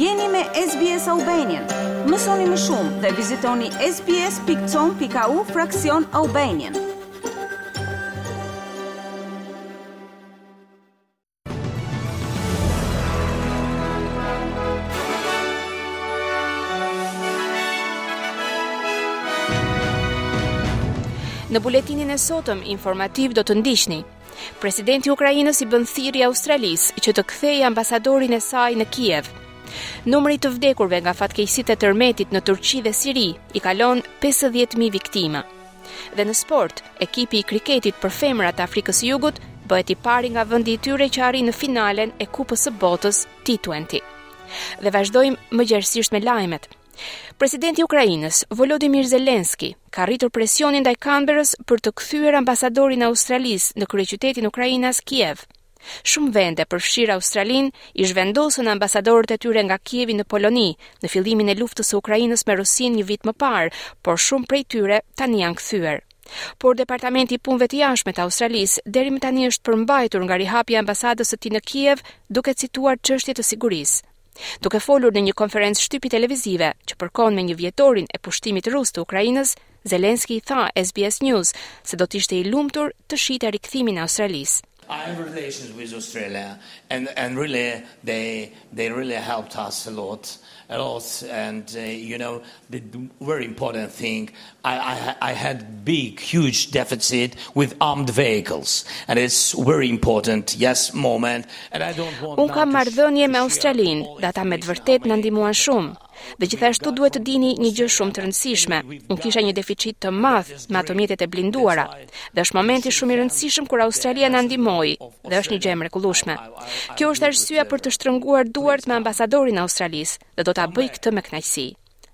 Jeni me SBS Albanian. Mësoni më shumë dhe vizitoni sbs.com.au fraksion Albanian. Në buletinin e sotëm informativ do të ndiqni. Presidenti i Ukrainës i bën thirrje Australisë që të kthejë ambasadorin e saj në Kiev. Numri i të vdekurve nga fatkeqësitë e tërmetit në Turqi dhe Siri i kalon 50000 viktima. Dhe në sport, ekipi i kriketit për femra të Afrikës së Jugut bëhet i pari nga vendi i tyre që arrin në finalen e Kupës së Botës T20. Dhe vazhdojmë më gjerësisht me lajmet. Presidenti i Ukrainës, Volodymyr Zelensky, ka rritur presionin ndaj Kanberës për të kthyer ambasadorin e Australisë në kryeqytetin ukrainas Kiev. Shumë vende, përfshirë Australinë, i zhvendosën ambasadorët e tyre nga Kievi në Poloni, në fillimin e luftës së Ukrainës me Rusinë një vit më parë, por shumë prej tyre tani janë kthyer. Por Departamenti i Punëve të Jashtme të Australisë deri më tani është përmbajtur nga rihapja e ambasadës së tij në Kiev, duke cituar çështje të sigurisë. Duke folur në një konferencë shtypi televizive që përkon me njëvjetorin e pushtimit rus të Ukrainës, Zelenski i tha SBS News se do të ishte i lumtur të shihte rikthimin e Australisë. I have relations with Australia and and really they they really helped us a lot a lot and uh, you know the very important thing I, I, I had big huge deficit with armed vehicles and it's very important yes moment and I don't want Unë kam marrëdhënie me Australinë dhe ata me të vërtetë na ndihmuan shumë Dhe gjithashtu duhet të dini një gjë shumë të rëndësishme. Unë kisha një deficit të madh me automjetet e blinduara. Dhe është momenti shumë i rëndësishëm kur Australia na ndihmoi dhe është një gjë e mrekullueshme. Kjo është arsyeja për të shtrënguar duart me ambasadorin e Australisë. Dhe do ta bëj këtë me kënaqësi.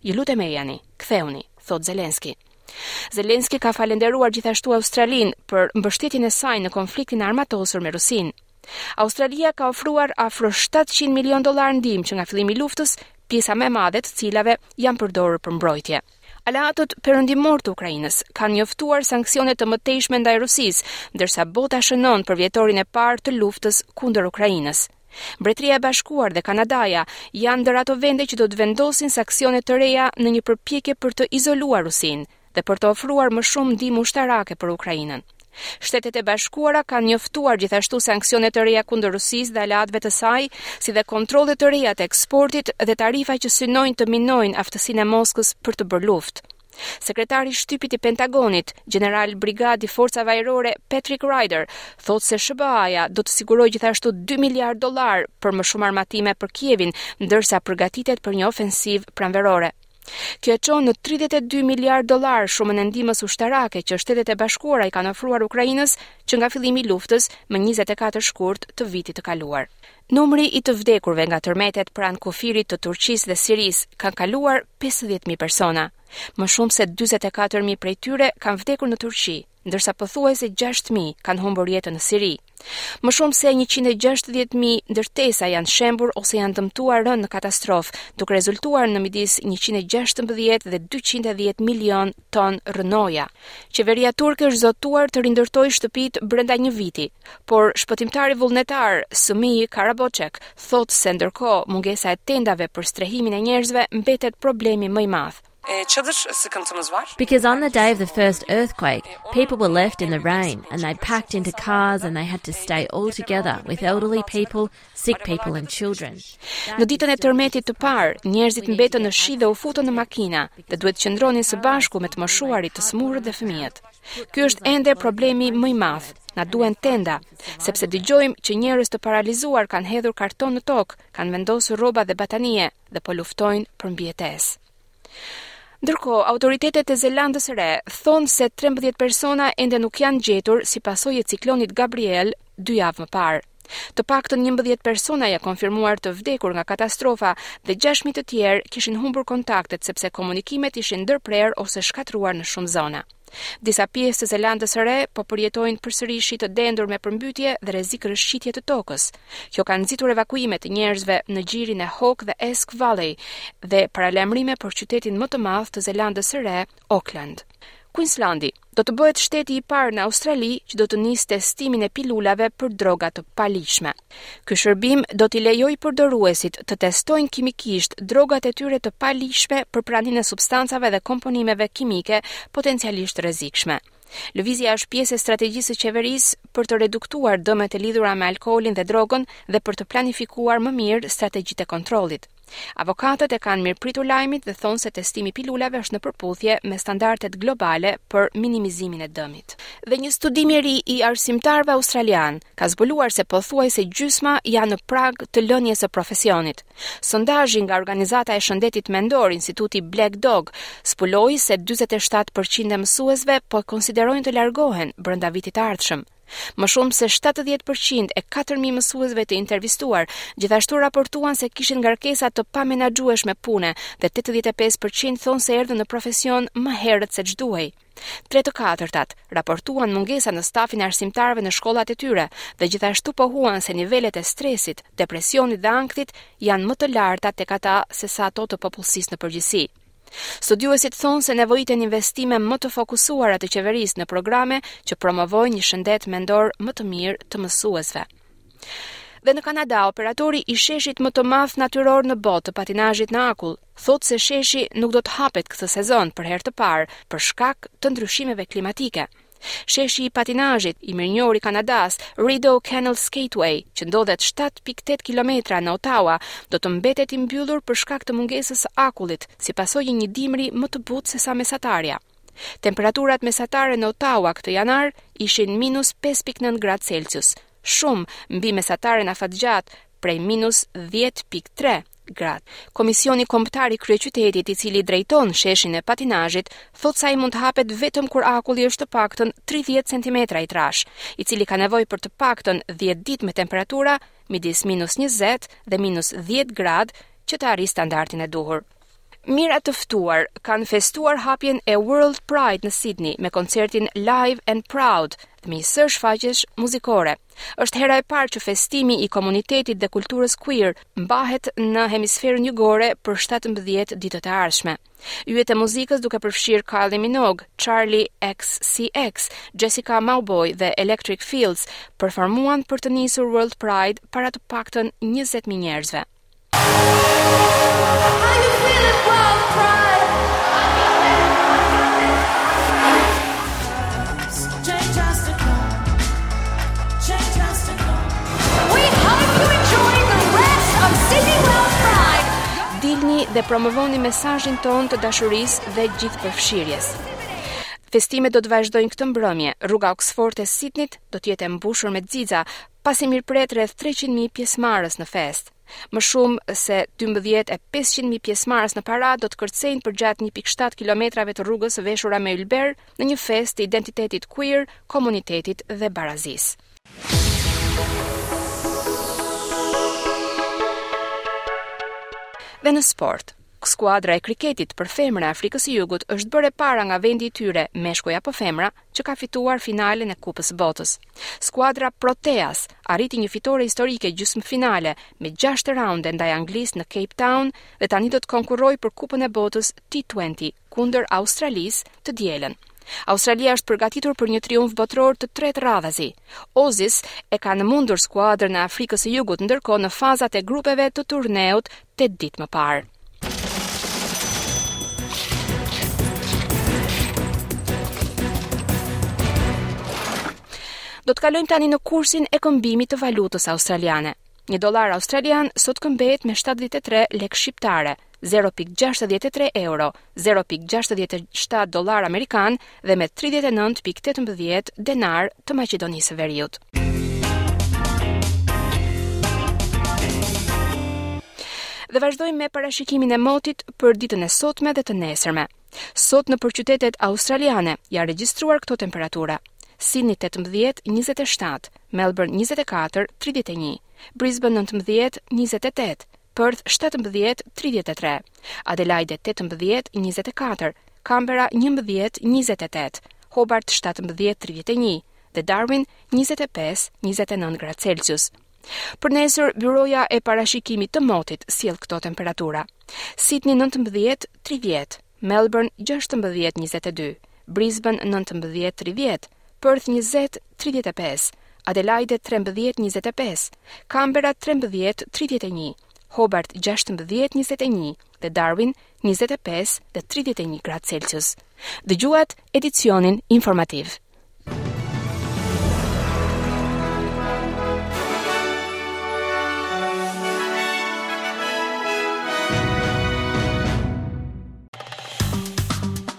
Ju lutem ejani, kthehuni, thotë Zelenski. Zelenski ka falenderuar gjithashtu Australinë për mbështetjen e saj në konfliktin e armatosur me Rusinë. Australia ka ofruar afro 700 milionë dollarë ndihmë që nga fillimi i luftës, pjesa më e madhe e të cilave janë përdorur për mbrojtje. Aleatët perëndimorë të Ukrainës kanë njoftuar sanksione të mëtejshme ndaj Rusisë, ndërsa bota shënon përvjetorin e parë të luftës kundër Ukrainës. Mbretëria e Bashkuar dhe Kanadaja janë ndër ato vende që do të vendosin sanksione të reja në një përpjekje për të izoluar Rusinë dhe për të ofruar më shumë ndihmë ushtarake për Ukrainën. Shtetet e Bashkuara kanë njoftuar gjithashtu sanksione të reja kundër Rusisë dhe aleatëve të saj, si dhe kontrolle të reja të eksportit dhe tarifa që synojnë të minojnë aftësinë e Moskës për të bërë luftë. Sekretari i shtypit i Pentagonit, gjeneral brigade i forcave ajrore Patrick Ryder, thotë se SHBA-ja do të sigurojë gjithashtu 2 miliard dollarë për më shumë armatime për Kievin, ndërsa përgatitet për një ofensivë pranverore. Kjo e çon në 32 miliard dollarë shumën e ndihmës ushtarake që Shtetet e Bashkuara i kanë ofruar Ukrainës që nga fillimi i luftës më 24 shkurt të vitit të kaluar. Numri i të vdekurve nga tërmetet pranë kufirit të Turqisë dhe Sirisë kanë kaluar pesëdhjetë mijë persona. Më shumë se dyzet e katër mijë prej tyre kanë vdekur në Turqi, ndërsa pothuajse gjashtë mijë kanë humbur jetën në Siri. Më shumë se njëqind e gjashtëdhjetë mijë ndërtesa janë shembur ose janë dëmtuar rëndë në katastrofë, duke rezultuar në midis njëqind e gjashtëmbëdhjetë dhe dyqind e dhjetë milion ton rrënoja. Qeveria turke është zotuar të rindërtojë shtëpitë brenda një viti, por shpëtimtari vullnetar Sumi Karaboçek thotë se ndërkohë mungesa e tendave për strehimin e njerëzve mbetet problemi më i madh. Because on the day of the first earthquake, people were left in the rain and they packed into cars and they had to stay all together with elderly people sick people and children. Në ditën e tërmetit të parë, njerëzit mbetën në shi dhe u futën në makina, dhe duhet të qëndronin së bashku me të moshuarit, të sëmurët dhe fëmijët. Ky është ende problemi më i madh. Na duhen tenda, sepse dëgjojmë që njerëz të paralizuar kanë hedhur karton në tokë, kanë vendosur rroba dhe batanije dhe po luftojnë për mbijetesë. Ndërkohë, autoritetet e Zelandës së Re thonë se 13 persona ende nuk janë gjetur si pasojë e ciklonit Gabriel dy javë më parë. Të paktën njëmbëdhjetë persona janë konfirmuar të vdekur nga katastrofa dhe gjashtë mijë të tjerë kishin humbur kontaktet sepse komunikimet ishin ndërprerë ose shkatërruar në shumë zona. Disa pjesë të Zelandës së Re po përjetojnë përsëri shi të dendur me përmbytje dhe rrezik rrëshqitje të tokës. Kjo ka nxitur evakuime të njerëzve në gjirin e Hawke dhe Esk Valley dhe paralajmërime për qytetin më të madh të Zelandës së Re, Auckland. Queenslandi do të bëhet shteti i parë në Australi që do të nisë testimin e pilulave për droga të paligjshme. Ky shërbim do t'i lejojë përdoruesit të testojnë kimikisht drogat e tyre të paligjshme për praninë e substancave dhe komponimeve kimike potencialisht të rrezikshme. Lëvizja është pjesë e strategjisë së qeverisë për të reduktuar dëmet e lidhura me alkoolin dhe drogën dhe për të planifikuar më mirë strategjitë e kontrollit. Avokatët e kanë mirëpritur lajmin dhe thonë se testimi i pilulave është në përputhje me standardet globale për minimizimin e dëmit. Dhe një studim i ri i arsimtarëve australianë ka zbuluar se pothuajse gjysma janë në prag të lënies së profesionit. Sondazhi nga organizata e shëndetit mendor, Instituti Black Dog, zbuloi se 47 për qind e mësuesve po konsiderojnë të largohen brenda vitit të ardhshëm. Më shumë se 70 për qind e 4.000 mësuesve të intervistuar gjithashtu raportuan se kishin ngarkesa të pamenaxhueshme pune dhe 85 për qind thonë se erdhën në profesion më herët se ç'duhej. Tre të katërtat raportuan mungesa në stafin e arsimtarëve në shkollat e tyre dhe gjithashtu pohuan se nivelet e stresit, depresionit dhe ankthit janë më të larta tek ata sesa ato të popullsisë në përgjithësi. Studiuesit thonë se nevojiten investime më të fokusuara të qeverisë në programe që promovojnë një shëndet mendor më të mirë të mësuesve. Dhe në Kanada, operatori i sheshit më të madh natyror në botë të patinazhit në akull, thotë se sheshi nuk do të hapet këtë sezon për herë të parë për shkak të ndryshimeve klimatike. Sheshi i patinazhit i mirënjohur i Kanadas, Rideau Canal Skateway, që ndodhet 7.8 kilometra në Ottawa, do të mbetet i mbyllur për shkak të mungesës së akullit, si pasojë e një dimri më të butë sesa mesatarja. Temperaturat mesatare në Ottawa këtë janar ishin minus 5.9 gradë Celsius, shumë mbi mesataren afatgjatë prej minus 10.3 gradë. Komisioni Kombëtar i Kryeqytetit, i cili drejton sheshin e patinazhit, thotë se ai mund të hapet vetëm kur akulli është të paktën 30 centimetra i trashë, i cili ka nevojë për të paktën 10 ditë me temperatura midis minus 20 dhe minus 10 gradë që të arrijë standardin e duhur. Mijëra të ftuar kanë festuar hapjen e World Pride në Sydney me koncertin Live and Proud, dhe me një sërë shfaqjesh muzikore. Është hera e parë që festimi i komunitetit dhe kulturës queer mbahet në hemisferën jugore për 17 ditët e ardhshme. Yjet e muzikës duke përfshirë Kylie Minogue, Charli XCX, Jessica Mauboy dhe Electric Fields performuan për të nisur World Pride para të paktën 20.000 njerëzve. dhe promovoni mesazhin tonë të dashurisë dhe gjithëpërfshirjes. Festimet do të vazhdojnë këtë mbrëmje. Rruga Oxford e Sydneyt do të jetë e mbushur me xixa, pasi mirëpret rreth 300 mijë pjesëmarrës në festë. Më shumë se 12 e 500 mijë pjesëmarrës në paradë do të kërcejnë përgjatë 1.7 kilometrave të rrugës së veshur me ylber në një festë të identitetit queer, komunitetit dhe barazisë. Dhe në sport, skuadra e kriketit për femra e Afrikës së Jugut është bërë e para nga vendi i tyre, meshkuj apo femra, që ka fituar finalen e Kupës së Botës. Skuadra Proteas arriti një fitore historike gjysmëfinale me 6 raunde ndaj Anglisë në Cape Town dhe tani do të konkurrojë për Kupën e Botës T20 kundër Australisë të dielën. Australia është përgatitur për një triumf botëror të tretë radhazi. Ozis e kanë mundur skuadrën e Afrikës së Jugut, ndërkohë në fazat e grupeve të turneut tetë ditë më parë. Do të kalojmë tani në kursin e këmbimit të valutës australiane. Një dollar australian sot këmbehet me 73 lekë shqiptare, 0.63 euro, 0.67 dollarë amerikanë dhe me tridhjetë e nëntë pikë tetëmbëdhjetë denarë të Maqedonisë së Veriut. Dhe vazhdojmë me parashikimin e motit për ditën e sotme dhe të nesërme. Sot nëpër qytetet australiane janë regjistruar këto temperatura. Sydney 18, 27, Melbourne 24, 31, Brisbane 19, 28, Perth shtatëmbëdhjetë, tridhjetë e tre, Adelaide tetëmbëdhjetë, njëzet e katër, Kambera njëmbëdhjetë, njëzet e tetë, Hobart shtatëmbëdhjetë, tridhjetë e një dhe Darwin njëzet e pesë, njëzet e nëntë gradë Celsius. Për nesër, Byroja e Parashikimit të Motit sjell këto temperatura. Sydney nëntëmbëdhjetë, tridhjetë, Melbourne gjashtëmbëdhjetë, njëzet e dy, Brisbane nëntëmbëdhjetë tridhjetë, Perth njëzet tridhjetë e pesë, Adelaide trembëdhjetë njëzet e pesë, Canberra trembëdhjetë tridhjetë e një, Hobart gjashtëmbëdhjetë njëzet e një dhe Darwin njëzet e pesë dhe tridhjetë e një gradë Celsius. Dëgjuat edicionin informativ.